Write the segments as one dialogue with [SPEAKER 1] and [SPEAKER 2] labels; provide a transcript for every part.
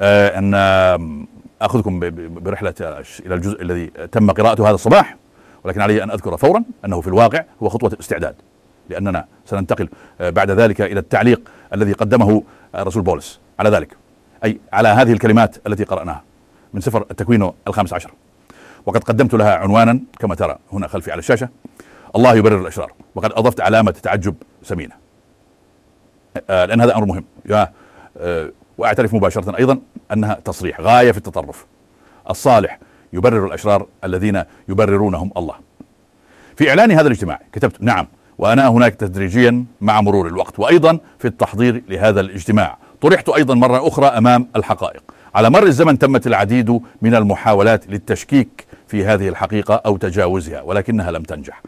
[SPEAKER 1] آه، أن أخذكم برحلة إلى الجزء الذي تم قراءته هذا الصباح ولكن علي أن أذكر فورا أنه في الواقع هو خطوة استعداد لأننا سننتقل بعد ذلك إلى التعليق الذي قدمه الرسول بولس. على ذلك أي على هذه الكلمات التي قرأناها من سفر التكوين الخامس عشر. وقد قدمت لها عنوانا كما ترى هنا خلفي على الشاشة. الله يبرر الأشرار وقد أضفت علامة تعجب سمينة. آه، لأن هذا أمر مهم. يا آه، واعترف مباشرة أيضا أنها تصريح غاية في التطرف. الصالح يبرر الأشرار الذين يبررونهم الله. في إعلان هذا الاجتماع كتبت نعم وأنا هناك تدريجيا مع مرور الوقت وأيضا في التحضير لهذا الاجتماع. طرحت أيضا مرة أخرى أمام الحقائق. على مر الزمن تمت العديد من المحاولات للتشكيك في هذه الحقيقة أو تجاوزها ولكنها لم تنجح.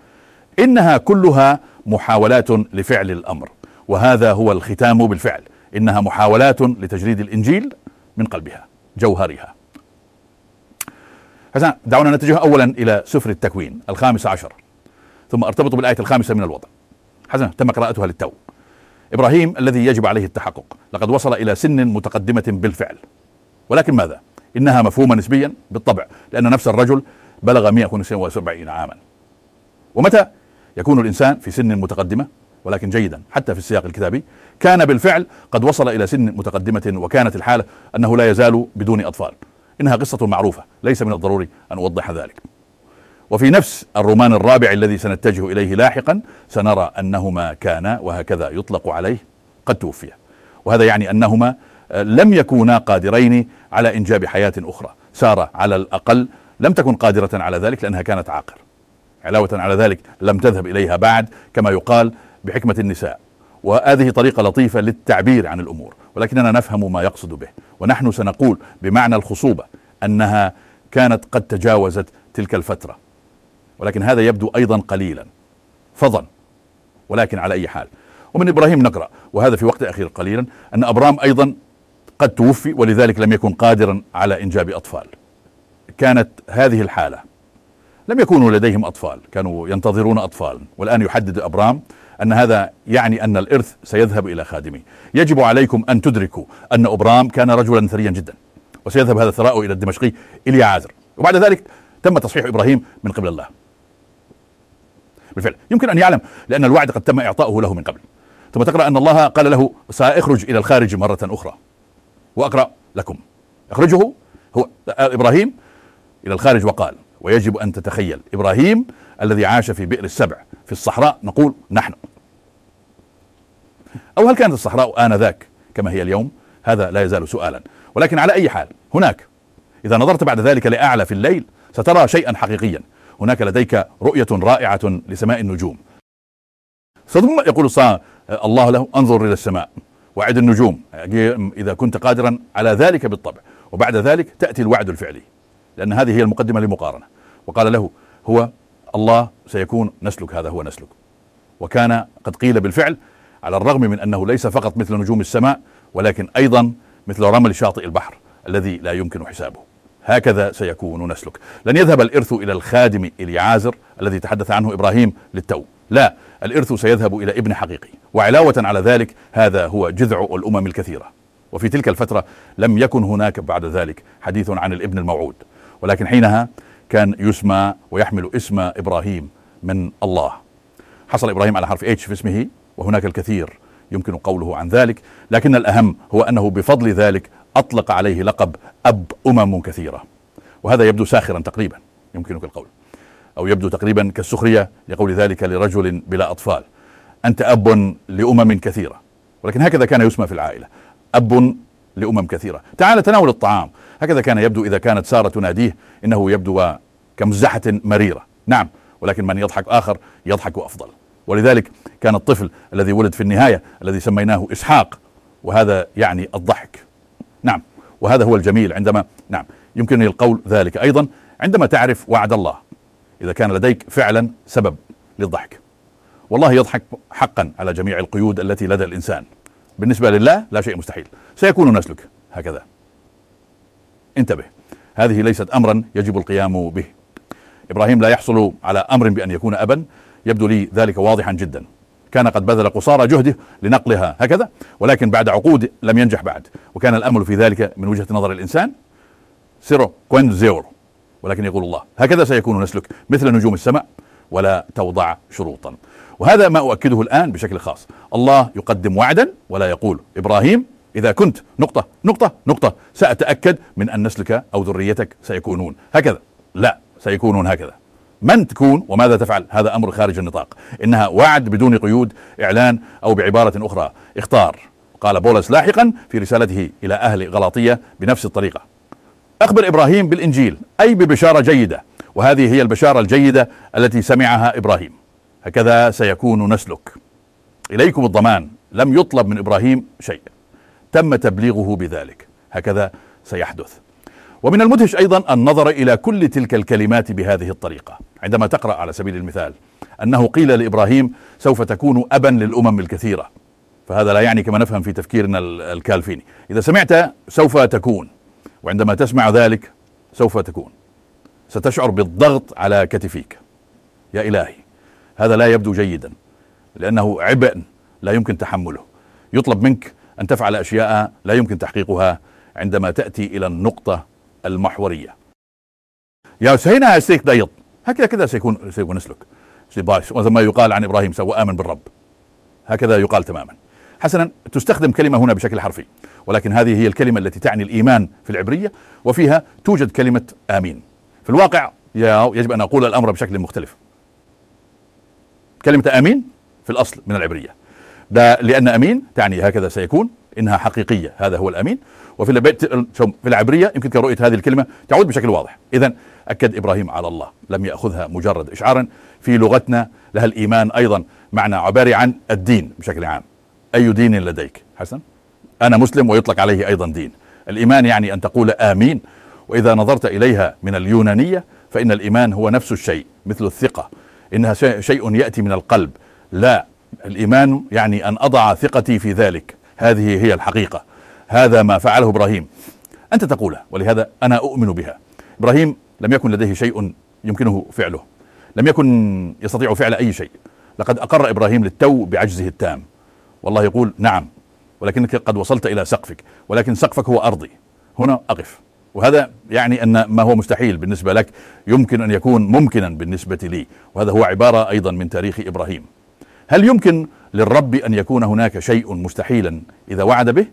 [SPEAKER 1] إنها كلها محاولات لفعل الأمر وهذا هو الختام بالفعل. إنها محاولات لتجريد الإنجيل من قلبها جوهرها. حسنا دعونا نتجه اولا إلى سفر التكوين الخامس عشر ثم أرتبط بالآية الخامسة من الوضع. حسنا تم قراءتها للتو. إبراهيم الذي يجب عليه التحقق لقد وصل إلى سن متقدمة بالفعل. ولكن ماذا؟ إنها مفهومة نسبيا بالطبع لأن نفس الرجل بلغ 175 عاما. ومتى يكون الإنسان في سن متقدمة؟ ولكن جيدا حتى في السياق الكتابي كان بالفعل قد وصل إلى سن متقدمة وكانت الحالة أنه لا يزال بدون أطفال. إنها قصة معروفة ليس من الضروري أن أوضح ذلك. وفي نفس الرومان الرابع الذي سنتجه إليه لاحقا سنرى أنهما كانا وهكذا يطلق عليه قد توفيا. وهذا يعني أنهما لم يكونا قادرين على إنجاب حياة أخرى. سارة على الأقل لم تكن قادرة على ذلك لأنها كانت عاقر علاوة على ذلك لم تذهب إليها بعد كما يقال بحكمة النساء. وهذه طريقة لطيفة للتعبير عن الأمور ولكننا نفهم ما يقصد به. ونحن سنقول بمعنى الخصوبة أنها كانت قد تجاوزت تلك الفترة. ولكن هذا يبدو أيضا قليلا. فضا. ولكن على أي حال. ومن إبراهيم نقرأ وهذا في وقت أخير قليلا أن أبرام أيضا قد توفي ولذلك لم يكن قادرا على إنجاب أطفال. كانت هذه الحالة. لم يكونوا لديهم أطفال كانوا ينتظرون اطفال والآن يحدد أبرام أن هذا يعني أن الإرث سيذهب إلى خادمه يجب عليكم أن تدركوا أن أبرام كان رجلا ثريا جدا وسيذهب هذا الثراء إلى الدمشقي الي عازر وبعد ذلك تم تصحيح إبراهيم من قبل الله. بالفعل. يمكن أن يعلم لأن الوعد قد تم إعطاؤه له من قبل. ثم تقرأ أن الله قال له سأخرج إلى الخارج مرة أخرى. وأقرأ لكم. أخرجه هو إبراهيم إلى الخارج وقال ويجب أن تتخيل إبراهيم الذي عاش في بئر السبع في الصحراء. نقول نحن. أو هل كانت الصحراء آنذاك كما هي اليوم؟ هذا لا يزال سؤالا. ولكن على أي حال هناك. إذا نظرت بعد ذلك لأعلى في الليل سترى شيئا حقيقيا. هناك لديك رؤية رائعة لسماء النجوم. ثم يقول الله له انظر إلى السماء. وعد النجوم. إذا كنت قادرا على ذلك بالطبع. وبعد ذلك تأتي الوعد الفعلي. لأن هذه هي المقدمة للمقارنة. وقال له هو الله سيكون نسلك هذا هو نسلك. وكان قد قيل بالفعل على الرغم من أنه ليس فقط مثل نجوم السماء ولكن أيضا مثل رمل شاطئ البحر الذي لا يمكن حسابه. هكذا سيكون نسلك. لن يذهب الإرث إلى الخادم إليعازر الذي تحدث عنه إبراهيم للتو. لا الإرث سيذهب إلى ابن حقيقي. وعلاوة على ذلك هذا هو جذع الأمم الكثيرة. وفي تلك الفترة لم يكن هناك بعد ذلك حديث عن الابن الموعود. ولكن حينها كان يسمى ويحمل اسم إبراهيم من الله. حصل إبراهيم على حرف اتش في اسمه. وهناك الكثير يمكن قوله عن ذلك لكن الأهم هو أنه بفضل ذلك أطلق عليه لقب أب أمم كثيرة. وهذا يبدو ساخرا تقريبا يمكنك القول. أو يبدو تقريبا كالسخرية لقول ذلك لرجل بلا أطفال. أنت أب لأمم كثيرة ولكن هكذا كان يسمى في العائلة. أب لأمم كثيرة. تعال تناول الطعام. هكذا كان يبدو إذا كانت سارة تناديه إنه يبدو كمزحة مريرة. نعم ولكن من يضحك آخر يضحك أفضل. ولذلك كان الطفل الذي ولد في النهاية الذي سميناه إسحاق وهذا يعني الضحك. نعم وهذا هو الجميل عندما نعم يمكنني القول ذلك. أيضا عندما تعرف وعد الله إذا كان لديك فعلا سبب للضحك. والله يضحك حقا على جميع القيود التي لدى الإنسان. بالنسبة لله لا شيء مستحيل. سيكون نسلك هكذا. انتبه هذه ليست امرا يجب القيام به. إبراهيم لا يحصل على أمر بأن يكون ابا يبدو لي ذلك واضحا جدا. كان قد بذل قصارى جهده لنقلها هكذا؟ ولكن بعد عقود لم ينجح بعد. وكان الأمل في ذلك من وجهة نظر الإنسان zero point zero ولكن يقول الله هكذا سيكون نسلك مثل نجوم السماء ولا توضع شروطا. وهذا ما أؤكده الآن بشكل خاص. الله يقدم وعدا ولا يقول إبراهيم إذا كنت نقطة نقطة نقطة سأتأكد من أن نسلك أو ذريتك سيكونون. هكذا. لا سيكونون هكذا. من تكون وماذا تفعل؟ هذا أمر خارج النطاق. إنها وعد بدون قيود إعلان أو بعبارة أخرى. اختار قال بولس لاحقا في رسالته إلى أهل غلاطية بنفس الطريقة. أخبر إبراهيم بالإنجيل أي ببشارة جيدة. وهذه هي البشارة الجيدة التي سمعها إبراهيم. هكذا سيكون نسلك. إليكم الضمان لم يطلب من إبراهيم شيء. تم تبليغه بذلك. هكذا سيحدث. ومن المدهش أيضا النظر إلى كل تلك الكلمات بهذه الطريقة. عندما تقرأ على سبيل المثال أنه قيل لإبراهيم سوف تكون أبا للأمم الكثيرة فهذا لا يعني كما نفهم في تفكيرنا الكالفيني. إذا سمعت سوف تكون وعندما تسمع ذلك سوف تكون. ستشعر بالضغط على كتفيك. يا إلهي هذا لا يبدو جيدا لأنه عبء لا يمكن تحمله. يطلب منك أن تفعل أشياء لا يمكن تحقيقها عندما تأتي إلى النقطة المحورية. يا سينا استيك دايض هكذا كذا سيكون سيكون نسلك ما يقال عن إبراهيم سوى آمن بالرب. هكذا يقال تماما. حسنا تستخدم كلمة هنا بشكل حرفي. ولكن هذه هي الكلمة التي تعني الإيمان في العبرية وفيها توجد كلمة آمين. في الواقع يجب أن أقول الأمر بشكل مختلف. كلمة أمين في الأصل من العبرية. ده لأن أمين تعني هكذا سيكون إنها حقيقية هذا هو الأمين. وفي في العبرية يمكن رؤية هذه الكلمة تعود بشكل واضح. إذا أكد إبراهيم على الله لم يأخذها مجرد إشعارا في لغتنا لها الإيمان أيضا معنى عباري عن الدين بشكل عام. أي دين لديك؟ حسن. أنا مسلم ويطلق عليه أيضا دين. الإيمان يعني أن تقول آمين. وإذا نظرت إليها من اليونانية فإن الإيمان هو نفس الشيء مثل الثقة. إنها شيء يأتي من القلب. لا الإيمان يعني أن أضع ثقتي في ذلك. هذه هي الحقيقة. هذا ما فعله إبراهيم. أنت تقوله ولهذا أنا أؤمن بها. إبراهيم لم يكن لديه شيء يمكنه فعله. لم يكن يستطيع فعل أي شيء. لقد أقر إبراهيم للتو بعجزه التام. والله يقول نعم ولكنك قد وصلت إلى سقفك ولكن سقفك هو أرضي. هنا أقف. وهذا يعني أن ما هو مستحيل بالنسبة لك يمكن أن يكون ممكنا بالنسبة لي. وهذا هو عبارة أيضا من تاريخ إبراهيم. هل يمكن للرب أن يكون هناك شيء مستحيلا إذا وعد به؟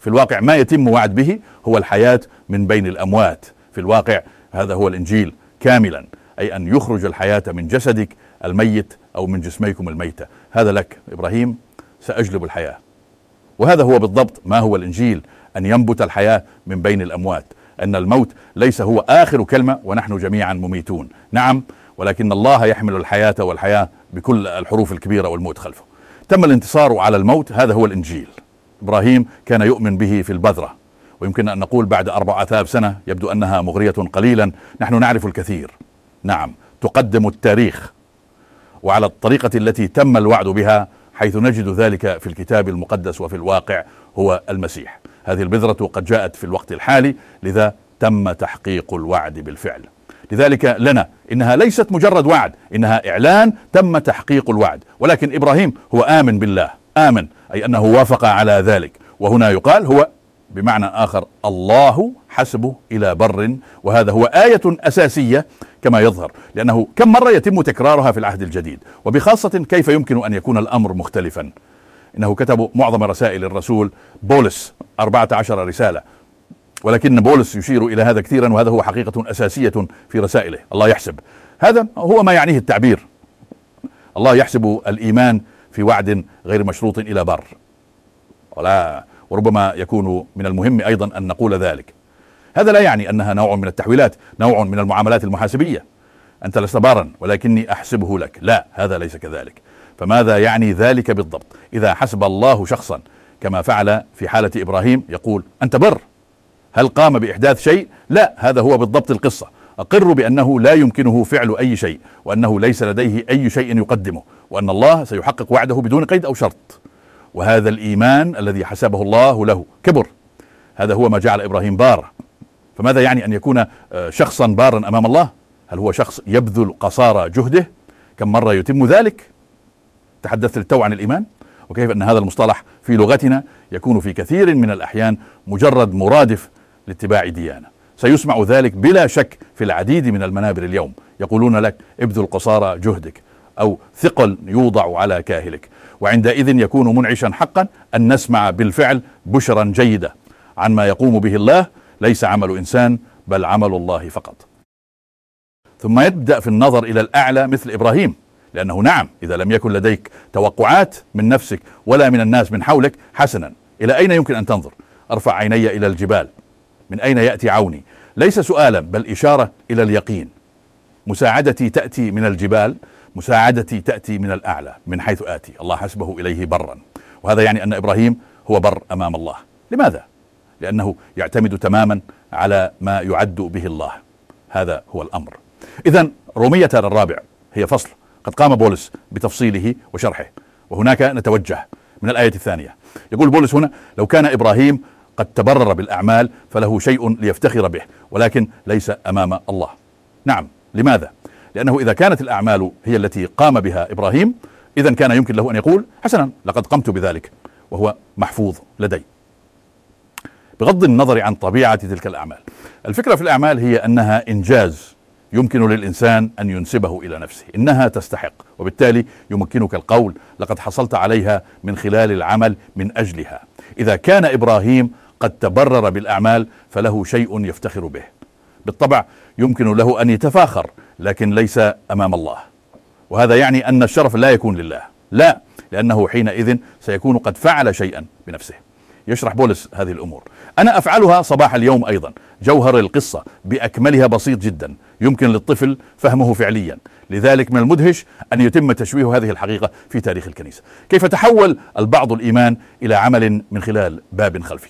[SPEAKER 1] في الواقع ما يتم وعد به هو الحياة من بين الأموات. في الواقع هذا هو الإنجيل كاملا أي أن يخرج الحياة من جسدك الميت أو من جسميكم الميتة. هذا لك إبراهيم سأجلب الحياة. وهذا هو بالضبط ما هو الإنجيل أن ينبت الحياة من بين الأموات. أن الموت ليس هو آخر كلمة ونحن جميعا مميتون. نعم ولكن الله يحمل الحياة والحياة بكل الحروف الكبيرة والموت خلفه. تم الانتصار على الموت هذا هو الإنجيل. إبراهيم كان يؤمن به في البذرة ويمكن أن نقول بعد أربعة آلاف سنة يبدو أنها مغرية قليلا. نحن نعرف الكثير. نعم تقدم التاريخ. وعلى الطريقة التي تم الوعد بها حيث نجد ذلك في الكتاب المقدس وفي الواقع هو المسيح. هذه البذرة قد جاءت في الوقت الحالي لذا تم تحقيق الوعد بالفعل. لذلك لنا إنها ليست مجرد وعد إنها إعلان تم تحقيق الوعد. ولكن إبراهيم هو آمن بالله آمن أي أنه وافق على ذلك. وهنا يقال هو بمعنى آخر الله حسبه إلى بر. وهذا هو آية أساسية كما يظهر لأنه كم مرة يتم تكرارها في العهد الجديد. وبخاصة كيف يمكن أن يكون الأمر مختلفا. إنه كتبوا معظم رسائل الرسول بولس 14 رسالة. ولكن بولس يشير إلى هذا كثيرا وهذا هو حقيقة أساسية في رسائله. الله يحسب. هذا هو ما يعنيه التعبير. الله يحسب الإيمان في وعد غير مشروط إلى بر. ولا وربما يكون من المهم أيضا أن نقول ذلك. هذا لا يعني أنها نوع من التحويلات نوع من المعاملات المحاسبية. أنت لست بارا ولكني أحسبه لك. لا هذا ليس كذلك. فماذا يعني ذلك بالضبط؟ إذا حسب الله شخصا كما فعل في حالة إبراهيم يقول أنت بر. هل قام بإحداث شيء؟ لا هذا هو بالضبط القصة. أقر بأنه لا يمكنه فعل أي شيء وأنه ليس لديه أي شيء يقدمه وأن الله سيحقق وعده بدون قيد أو شرط. وهذا الإيمان الذي حسبه الله له كبر. هذا هو ما جعل إبراهيم بار فماذا يعني أن يكون آه، شخصا بارا أمام الله؟ هل هو شخص يبذل قصارى جهده؟ كم مرة يتم ذلك؟ تحدثت للتو عن الإيمان؟ وكيف أن هذا المصطلح في لغتنا يكون في كثير من الأحيان مجرد مرادف لاتباع ديانة. سيسمع ذلك بلا شك في العديد من المنابر اليوم. يقولون لك ابذل قصارى جهدك أو ثقل يوضع على كاهلك. وعندئذ يكون منعشا حقا أن نسمع بالفعل بشرا جيدة. عن ما يقوم به الله ليس عمل إنسان بل عمل الله فقط. ثم يبدأ في النظر إلى الأعلى مثل إبراهيم لأنه نعم إذا لم يكن لديك توقعات من نفسك ولا من الناس من حولك حسنا. إلى أين يمكن أن تنظر؟ أرفع عيني إلى الجبال. من أين يأتي عوني؟ ليس سؤالا بل إشارة إلى اليقين. مساعدتي تأتي من الجبال مساعدتي تأتي من الأعلى من حيث آتي. الله حسبه إليه برا. وهذا يعني أن إبراهيم هو بر أمام الله. لماذا؟ لأنه يعتمد تماما على ما يعد به الله. هذا هو الأمر. إذا رومية الرابع هي فصل. قد قام بولس بتفصيله وشرحه. وهناك نتوجه من الآية الثانية. يقول بولس هنا لو كان إبراهيم قد تبرر بالأعمال فله شيء ليفتخر به ولكن ليس أمام الله. نعم لماذا؟ لأنه إذا كانت الأعمال هي التي قام بها إبراهيم إذا كان يمكن له أن يقول حسنا لقد قمت بذلك وهو محفوظ لدي. بغض النظر عن طبيعة تلك الأعمال الفكرة في الأعمال هي أنها إنجاز يمكن للإنسان أن ينسبه إلى نفسه إنها تستحق وبالتالي يمكنك القول لقد حصلت عليها من خلال العمل من أجلها. إذا كان إبراهيم قد تبرر بالأعمال فله شيء يفتخر به. بالطبع يمكن له أن يتفاخر لكن ليس أمام الله. وهذا يعني أن الشرف لا يكون لله. لا لأنه حينئذ سيكون قد فعل شيئا بنفسه. يشرح بولس هذه الأمور. أنا أفعلها صباح اليوم أيضا. جوهر القصة بأكملها بسيط جدا. يمكن للطفل فهمه فعليا. لذلك من المدهش أن يتم تشويه هذه الحقيقة في تاريخ الكنيسة. كيف تحول البعض الإيمان إلى عمل من خلال باب خلفي؟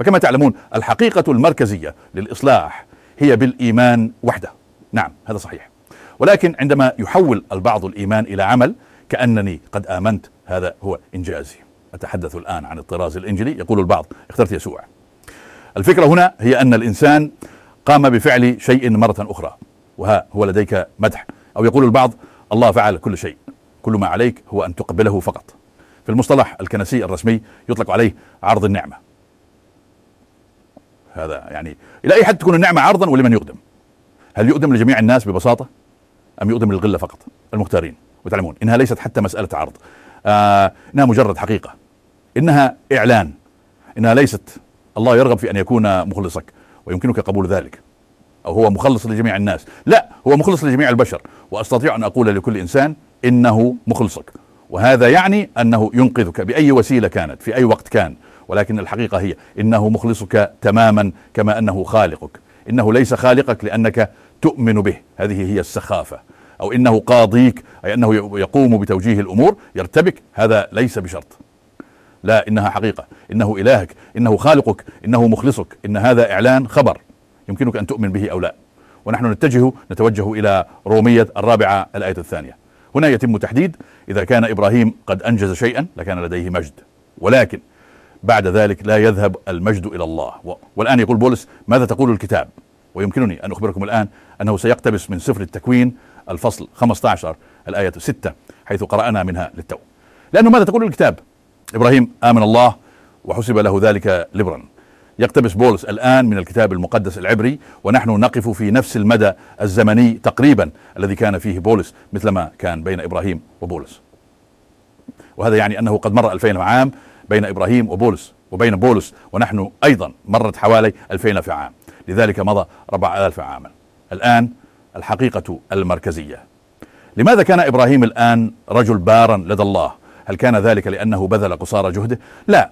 [SPEAKER 1] فكما تعلمون الحقيقة المركزية للإصلاح هي بالإيمان وحده. نعم هذا صحيح. ولكن عندما يحول البعض الإيمان إلى عمل كأنني قد آمنت هذا هو إنجازي. أتحدث الآن عن الطراز الإنجلي يقول البعض. اخترت يسوع. الفكرة هنا هي أن الإنسان قام بفعل شيء مرة أخرى وها هو لديك مدح. أو يقول البعض الله فعل كل شيء كل ما عليك هو أن تقبله فقط. في المصطلح الكنسي الرسمي يطلق عليه عرض النعمة. هذا يعني إلى أي حد تكون النعمة عرضا ولمن يقدم؟ هل يقدم لجميع الناس ببساطة؟ أم يقدم للغلة فقط؟ المختارين وتعلمون إنها ليست حتى مسألة عرض. آه إنها مجرد حقيقة. إنها إعلان. إنها ليست الله يرغب في أن يكون مخلصك ويمكنك قبول ذلك. أو هو مخلص لجميع الناس. لا هو مخلص لجميع البشر. وأستطيع أن أقول لكل إنسان إنه مخلصك. وهذا يعني أنه ينقذك بأي وسيلة كانت في أي وقت كان. ولكن الحقيقة هي إنه مخلصك تماما كما أنه خالقك. إنه ليس خالقك لأنك تؤمن به. هذه هي السخافة. أو إنه قاضيك أي أنه يقوم بتوجيه الأمور يرتبك. هذا ليس بشرط. لا إنها حقيقة. إنه إلهك. إنه خالقك. إنه مخلصك. إن هذا إعلان خبر. يمكنك أن تؤمن به أو لا. ونحن نتجه نتوجه إلى رومية الرابعة الآية الثانية. هنا يتم تحديد إذا كان إبراهيم قد أنجز شيئا لكان لديه مجد. ولكن بعد ذلك لا يذهب المجد إلى الله. والآن يقول بولس ماذا تقول الكتاب؟ ويمكنني أن أخبركم الآن أنه سيقتبس من سفر التكوين الفصل 15 الآية 6 حيث قرأنا منها للتو. لأنه ماذا تقول الكتاب؟ إبراهيم آمن الله وحسب له ذلك لبرا. يقتبس بولس الآن من الكتاب المقدس العبري ونحن نقف في نفس المدى الزمني تقريبا الذي كان فيه بولس مثلما كان بين إبراهيم وبولس. وهذا يعني أنه قد مر ألفين عام بين إبراهيم وبولس وبين بولس ونحن أيضا مرت حوالي ألفين في عام. لذلك مضى ربع ألف عاما. الآن الحقيقة المركزية. لماذا كان إبراهيم الآن رجل بارا لدى الله؟ هل كان ذلك لأنه بذل قصارى جهده؟ لا.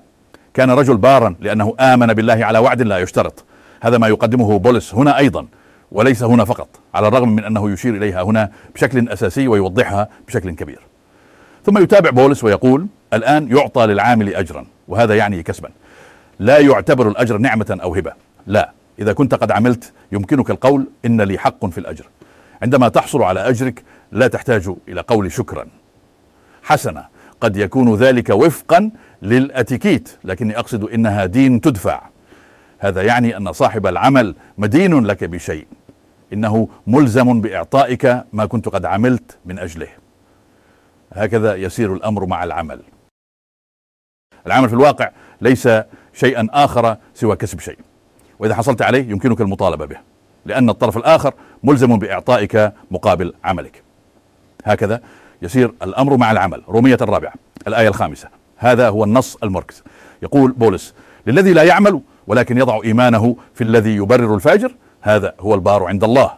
[SPEAKER 1] كان رجل بارا لأنه آمن بالله على وعد لا يشترط. هذا ما يقدمه بولس هنا أيضا وليس هنا فقط على الرغم من أنه يشير إليها هنا بشكل أساسي ويوضحها بشكل كبير. ثم يتابع بولس ويقول الآن يعطى للعامل أجرا وهذا يعني كسبا. لا يعتبر الأجر نعمة أو هبة. لا إذا كنت قد عملت يمكنك القول إن لي حق في الأجر. عندما تحصل على أجرك لا تحتاج إلى قول شكرا. حسنا قد يكون ذلك وفقا للأتيكيت لكني أقصد إنها دين تدفع. هذا يعني أن صاحب العمل مدين لك بشيء. إنه ملزم بإعطائك ما كنت قد عملت من أجله. هكذا يسير الأمر مع العمل. العمل في الواقع ليس شيئا آخر سوى كسب شيء وإذا حصلت عليه يمكنك المطالبة به لأن الطرف الآخر ملزم بإعطائك مقابل عملك. هكذا يسير الأمر مع العمل. رومية الرابعة الآية الخامسة هذا هو النص المركز. يقول بولس للذي لا يعمل ولكن يضع إيمانه في الذي يبرر الفاجر هذا هو البار عند الله.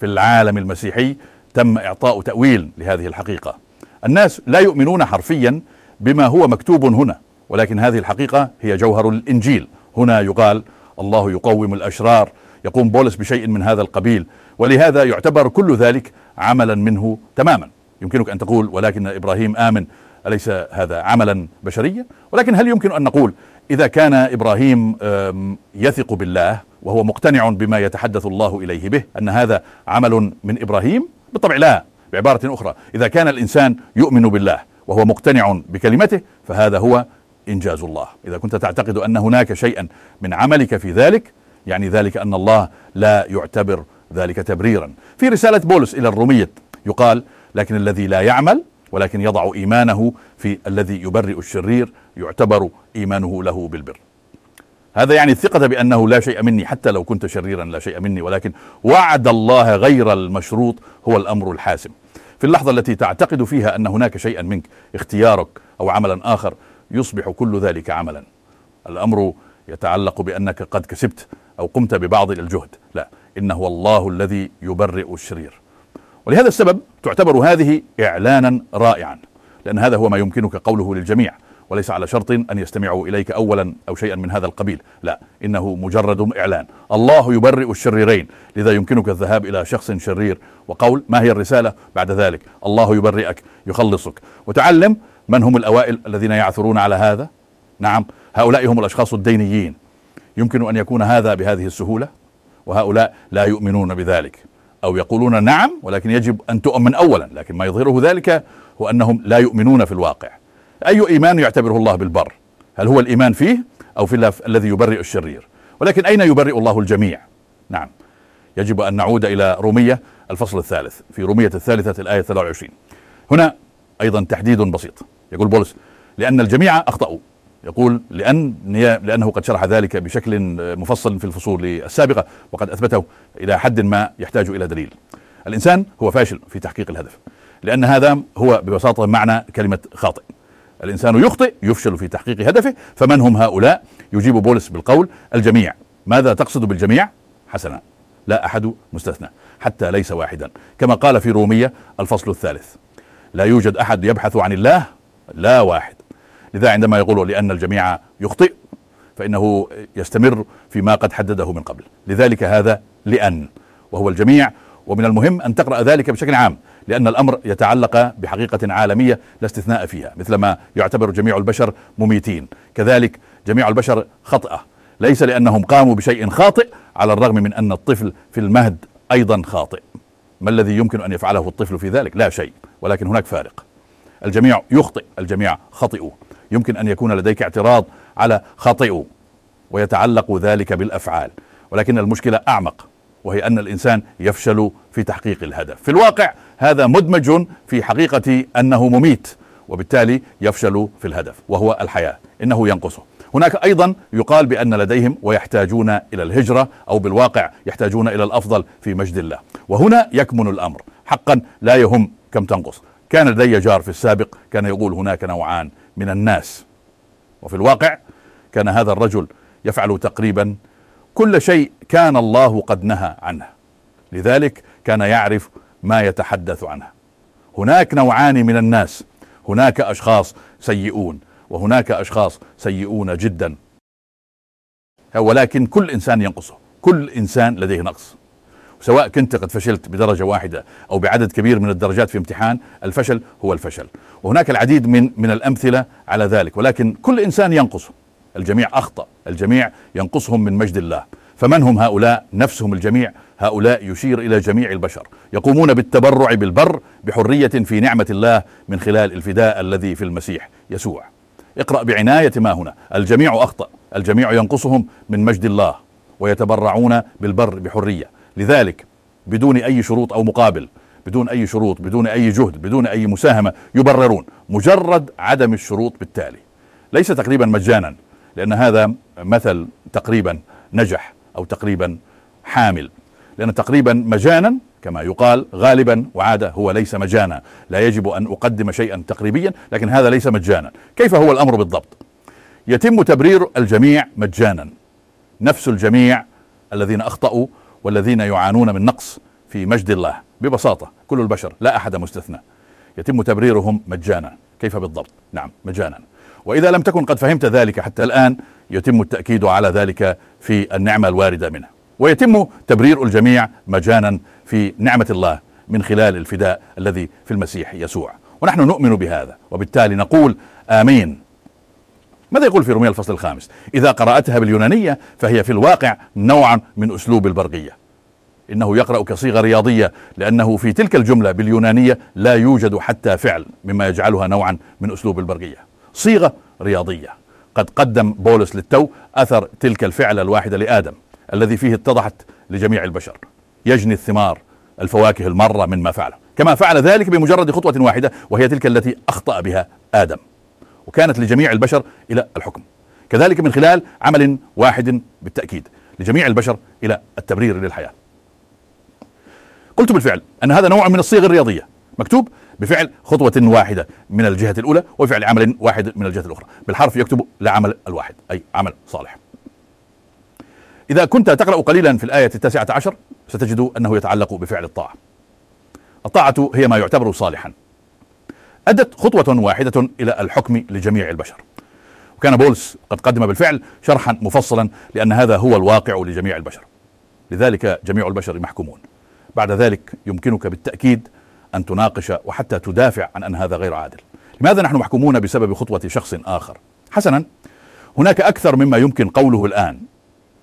[SPEAKER 1] في العالم المسيحي تم إعطاء تأويل لهذه الحقيقة. الناس لا يؤمنون حرفيا بما هو مكتوب هنا ولكن هذه الحقيقة هي جوهر الإنجيل. هنا يقال الله يقوم الأشرار يقوم بولس بشيء من هذا القبيل ولهذا يعتبر كل ذلك عملا منه تماما. يمكنك أن تقول ولكن إبراهيم آمن أليس هذا عملا بشريا؟ ولكن هل يمكن أن نقول إذا كان إبراهيم يثق بالله وهو مقتنع بما يتحدث الله إليه به أن هذا عمل من إبراهيم؟ بالطبع لا. بعبارة أخرى إذا كان الإنسان يؤمن بالله وهو مقتنع بكلمته فهذا هو إنجاز الله. إذا كنت تعتقد أن هناك شيئا من عملك في ذلك يعني ذلك أن الله لا يعتبر ذلك تبريرا. في رسالة بولس إلى الرومية يقال لكن الذي لا يعمل ولكن يضع إيمانه في الذي يبرئ الشرير يعتبر إيمانه له بالبر. هذا يعني الثقة بأنه لا شيء مني حتى لو كنت شريرا لا شيء مني ولكن وعد الله غير المشروط هو الأمر الحاسم. في اللحظة التي تعتقد فيها أن هناك شيئا منك اختيارك أو عملا آخر يصبح كل ذلك عملا. الأمر يتعلق بأنك قد كسبت أو قمت ببعض الجهد. لا إنه الله الذي يبرئ الشرير. ولهذا السبب تعتبر هذه إعلانا رائعا لأن هذا هو ما يمكنك قوله للجميع. وليس على شرط أن يستمعوا إليك اولا أو شيئا من هذا القبيل، لا إنه مجرد إعلان، الله يبرئ الشريرين، لذا يمكنك الذهاب إلى شخص شرير وقول ما هي الرسالة بعد ذلك؟ الله يبرئك يخلصك، وتعلم من هم الأوائل الذين يعثرون على هذا؟ نعم هؤلاء هم الأشخاص الدينيين. يمكن أن يكون هذا بهذه السهولة؟ وهؤلاء لا يؤمنون بذلك، أو يقولون نعم ولكن يجب أن تؤمن اولا، لكن ما يظهره ذلك هو أنهم لا يؤمنون في الواقع. أي إيمان يعتبره الله بالبر؟ هل هو الإيمان فيه أو في الذي يبرئ الشرير؟ ولكن أين يبرئ الله الجميع؟ نعم. يجب أن نعود إلى رومية الفصل الثالث في رومية الثالثة الآية 23 هنا أيضا تحديد بسيط. يقول بولس لأن الجميع أخطأوا. يقول لأن لأنه قد شرح ذلك بشكل مفصل في الفصول السابقة وقد أثبته إلى حد ما يحتاج إلى دليل. الإنسان هو فاشل في تحقيق الهدف لأن هذا هو ببساطة معنى كلمة خاطئ. الإنسان يخطئ يفشل في تحقيق هدفه فمن هم هؤلاء؟ يجيب بولس بالقول الجميع. ماذا تقصد بالجميع؟ حسنا. لا أحد مستثنى حتى ليس واحدا. كما قال في رومية الفصل الثالث لا يوجد أحد يبحث عن الله لا واحد. لذا عندما يقول لأن الجميع يخطئ فإنه يستمر فيما قد حدده من قبل. لذلك هذا لأن وهو الجميع. ومن المهم أن تقرأ ذلك بشكل عام. لأن الأمر يتعلق بحقيقة عالمية لا استثناء فيها مثلما يعتبر جميع البشر مميتين. كذلك جميع البشر خطأة. ليس لأنهم قاموا بشيء خاطئ على الرغم من أن الطفل في المهد أيضا خاطئ. ما الذي يمكن أن يفعله الطفل في ذلك؟ لا شيء ولكن هناك فارق. الجميع يخطئ الجميع خطئوا يمكن أن يكون لديك اعتراض على خاطئوا ويتعلق ذلك بالأفعال. ولكن المشكلة أعمق. وهي أن الإنسان يفشل في تحقيق الهدف. في الواقع هذا مدمج في حقيقة أنه مميت وبالتالي يفشل في الهدف وهو الحياة إنه ينقصه. هناك أيضا يقال بأن لديهم ويحتاجون إلى الهجرة أو بالواقع يحتاجون إلى الأفضل في مجد الله. وهنا يكمن الأمر. حقا لا يهم كم تنقص. كان لدي جار في السابق كان يقول هناك نوعان من الناس. وفي الواقع كان هذا الرجل يفعل تقريبا كل شيء كان الله قد نهى عنه. لذلك كان يعرف ما يتحدث عنه. هناك نوعان من الناس. هناك أشخاص سيئون وهناك أشخاص سيئون جدا. ولكن كل إنسان ينقصه. كل إنسان لديه نقص. سواء كنت قد فشلت بدرجة واحدة أو بعدد كبير من الدرجات في امتحان الفشل هو الفشل. وهناك العديد من من الأمثلة على ذلك. ولكن كل إنسان ينقصه. الجميع أخطأ الجميع ينقصهم من مجد الله. فمن هم هؤلاء؟ نفسهم الجميع. هؤلاء يشير إلى جميع البشر. يقومون بالتبرع بالبر بحرية في نعمة الله من خلال الفداء الذي في المسيح يسوع. اقرأ بعناية ما هنا. الجميع أخطأ الجميع ينقصهم من مجد الله ويتبرعون بالبر بحرية. لذلك بدون أي شروط أو مقابل بدون أي شروط بدون أي جهد بدون أي مساهمة يبررون مجرد عدم الشروط بالتالي. ليس تقريبا مجانا. لأن هذا مثل تقريبا نجح أو تقريبا حامل. لأن تقريبا مجانا كما يقال غالبا وعادة هو ليس مجانا. لا يجب أن أقدم شيئا تقريبيا لكن هذا ليس مجانا. كيف هو الأمر بالضبط؟ يتم تبرير الجميع مجانا. نفس الجميع الذين أخطأوا والذين يعانون من نقص في مجد الله. ببساطة كل البشر لا أحد مستثنى. يتم تبريرهم مجانا. كيف بالضبط؟ نعم مجانا. وإذا لم تكن قد فهمت ذلك حتى الآن يتم التأكيد على ذلك في النعمة الواردة منه. ويتم تبرير الجميع مجانا في نعمة الله من خلال الفداء الذي في المسيح يسوع. ونحن نؤمن بهذا وبالتالي نقول آمين. ماذا يقول في رومية الفصل الخامس؟ إذا قرأتها باليونانية فهي في الواقع نوعا من أسلوب البرقية. إنه يقرأ كصيغة رياضية لأنه في تلك الجملة باليونانية لا يوجد حتى فعل مما يجعلها نوعا من أسلوب البرقية. صيغة رياضية. قد قدم بولس للتو أثر تلك الفعلة الواحدة لآدم الذي فيه اتضحت لجميع البشر. يجني الثمار الفواكه المرة مما فعله. كما فعل ذلك بمجرد خطوة واحدة وهي تلك التي أخطأ بها آدم. وكانت لجميع البشر إلى الحكم. كذلك من خلال عمل واحد بالتأكيد لجميع البشر إلى التبرير للحياة. قلت بالفعل أن هذا نوع من الصيغ الرياضية. مكتوب بفعل خطوة واحدة من الجهة الأولى وفعل عمل واحد من الجهة الأخرى. بالحرف يكتب لعمل الواحد أي عمل صالح. إذا كنت تقرأ قليلا في الآية التاسعة عشر ستجد أنه يتعلق بفعل الطاعة. الطاعة هي ما يعتبر صالحا. أدت خطوة واحدة إلى الحكم لجميع البشر. وكان بولس قد قدم بالفعل شرحا مفصلا لأن هذا هو الواقع لجميع البشر. لذلك جميع البشر محكومون بعد ذلك يمكنك بالتأكيد أن تناقش وحتى تدافع عن أن هذا غير عادل. لماذا نحن محكومون بسبب خطوة شخص آخر؟ حسنا هناك أكثر مما يمكن قوله الآن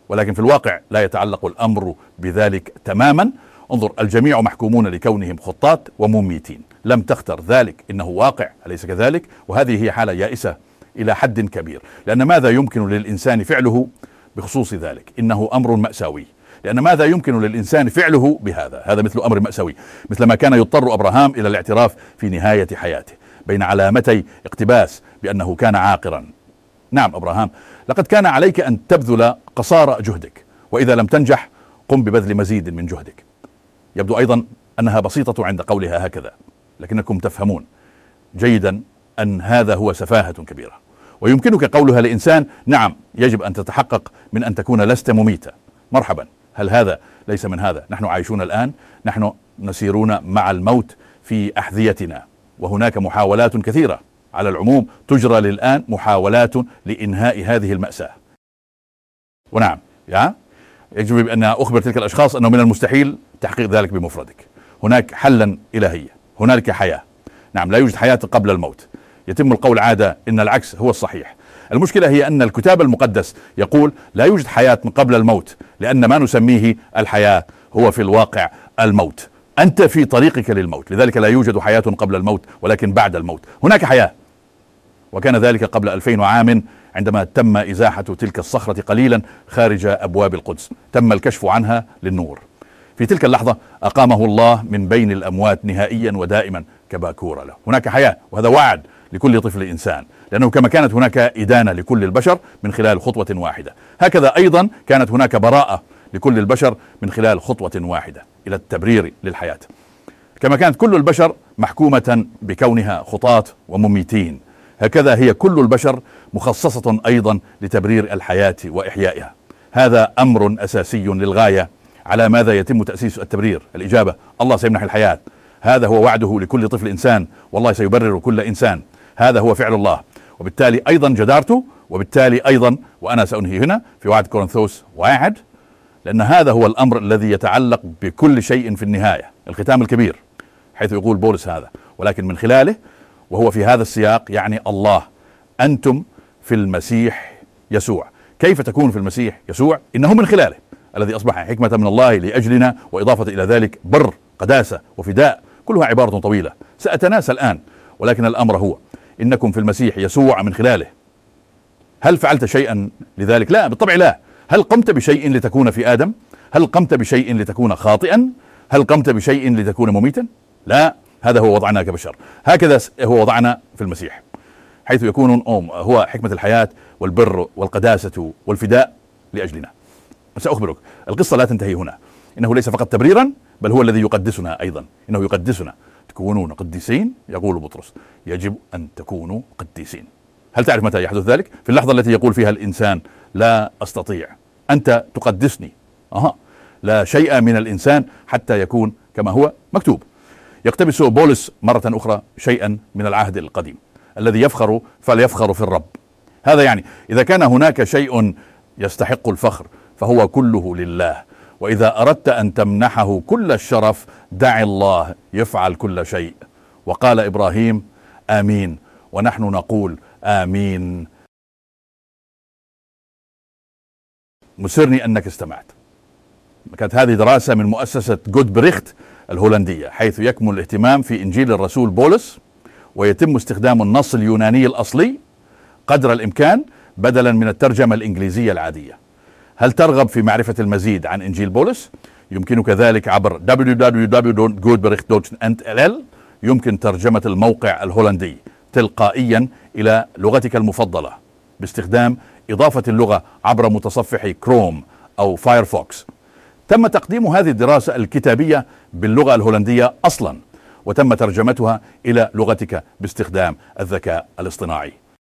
[SPEAKER 1] ولكن في الواقع لا يتعلق الأمر بذلك تماما. انظر الجميع محكومون لكونهم خطاط ومميتين. لم تختر ذلك إنه واقع أليس كذلك؟ وهذه هي حالة يائسة إلى حد كبير. لأن ماذا يمكن للإنسان فعله بخصوص ذلك؟ إنه أمر مأساوي. لأن ماذا يمكن للإنسان فعله بهذا؟ هذا مثل أمر مأساوي مثل ما كان يضطر أبراهام إلى الاعتراف في نهاية حياته بين علامتي اقتباس بأنه كان عاقرا. نعم أبراهام لقد كان عليك أن تبذل قصارى جهدك وإذا لم تنجح قم ببذل مزيد من جهدك. يبدو أيضا أنها بسيطة عند قولها هكذا لكنكم تفهمون جيدا أن هذا هو سفاهة كبيرة. ويمكنك قولها لإنسان نعم يجب أن تتحقق من أن تكون لست مميتا مرحبا. هل هذا ليس من هذا؟ نحن عايشون الآن نحن نسيرون مع الموت في أحذيتنا وهناك محاولات كثيرة على العموم تجرى للآن محاولات لإنهاء هذه المأساة. ونعم يا؟ يجب بأن أخبر تلك الأشخاص أنه من المستحيل تحقيق ذلك بمفردك. هناك حلا إلهيا هنالك حياة. نعم لا يوجد حياة قبل الموت. يتم القول عادة إن العكس هو الصحيح. المشكلة هي أن الكتاب المقدس يقول لا يوجد حياة من قبل الموت لأن ما نسميه الحياة هو في الواقع الموت. أنت في طريقك للموت لذلك لا يوجد حياة قبل الموت ولكن بعد الموت. هناك حياة وكان ذلك قبل ألفين عام عندما تم إزاحة تلك الصخرة قليلا خارج أبواب القدس. تم الكشف عنها للنور. في تلك اللحظة أقامه الله من بين الأموات نهائيا ودائما كباكورة له. هناك حياة وهذا وعد لكل طفل إنسان. لأنه كما كانت هناك إدانة لكل البشر من خلال خطوة واحدة. هكذا أيضا كانت هناك براءة لكل البشر من خلال خطوة واحدة إلى التبرير للحياة. كما كانت كل البشر محكومة بكونها خطاة ومميتين. هكذا هي كل البشر مخصصة أيضا لتبرير الحياة وإحيائها. هذا أمر أساسي للغاية على ماذا يتم تأسيس التبرير. الإجابة الله سيمنح الحياة. هذا هو وعده لكل طفل إنسان. والله سيبرر كل إنسان. هذا هو فعل الله. وبالتالي أيضا جدارته وبالتالي أيضا وأنا سأنهي هنا في وعد كورنثوس واحد لأن هذا هو الأمر الذي يتعلق بكل شيء في النهاية الختام الكبير حيث يقول بولس هذا. ولكن من خلاله وهو في هذا السياق يعني الله أنتم في المسيح يسوع. كيف تكون في المسيح يسوع؟ إنه من خلاله الذي أصبح حكمة من الله لأجلنا وإضافة إلى ذلك بر قداسة وفداء كلها عبارة طويلة. سأتناسى الآن ولكن الأمر هو إنكم في المسيح يسوع من خلاله. هل فعلت شيئا لذلك؟ لا بالطبع لا. هل قمت بشيء لتكون في آدم؟ هل قمت بشيء لتكون خاطئا؟ هل قمت بشيء لتكون مميتا؟ لا هذا هو وضعنا كبشر هكذا هو وضعنا في المسيح حيث يكون هو حكمة الحياة والبر والقداسة والفداء لأجلنا. سأخبرك القصة لا تنتهي هنا. إنه ليس فقط تبريرا بل هو الذي يقدسنا أيضا. إنه يقدسنا. تكونون قديسين يقول بطرس يجب أن تكونوا قديسين. هل تعرف متى يحدث ذلك؟ في اللحظة التي يقول فيها الإنسان لا أستطيع أنت تقدسني. أها. لا شيء من الإنسان حتى يكون كما هو مكتوب. يقتبس بولس مرة أخرى شيئا من العهد القديم الذي يفخر فليفخر في الرب. هذا يعني إذا كان هناك شيء يستحق الفخر فهو كله لله. وإذا أردت أن تمنحه كل الشرف دع الله يفعل كل شيء. وقال إبراهيم آمين. ونحن نقول آمين. مسرني أنك استمعت. كانت هذه دراسة من مؤسسة جود بريخت الهولندية حيث يكمن الاهتمام في إنجيل الرسول بولس ويتم استخدام النص اليوناني الأصلي قدر الإمكان بدلا من الترجمة الإنجليزية العادية. هل ترغب في معرفة المزيد عن إنجيل بولس؟ يمكنك ذلك عبر www.goedbericht.nl يمكن ترجمة الموقع الهولندي تلقائيا إلى لغتك المفضلة باستخدام إضافة اللغة عبر متصفح كروم أو Firefox تم تقديم هذه الدراسة الكتابية باللغة الهولندية أصلا وتم ترجمتها إلى لغتك باستخدام الذكاء الاصطناعي.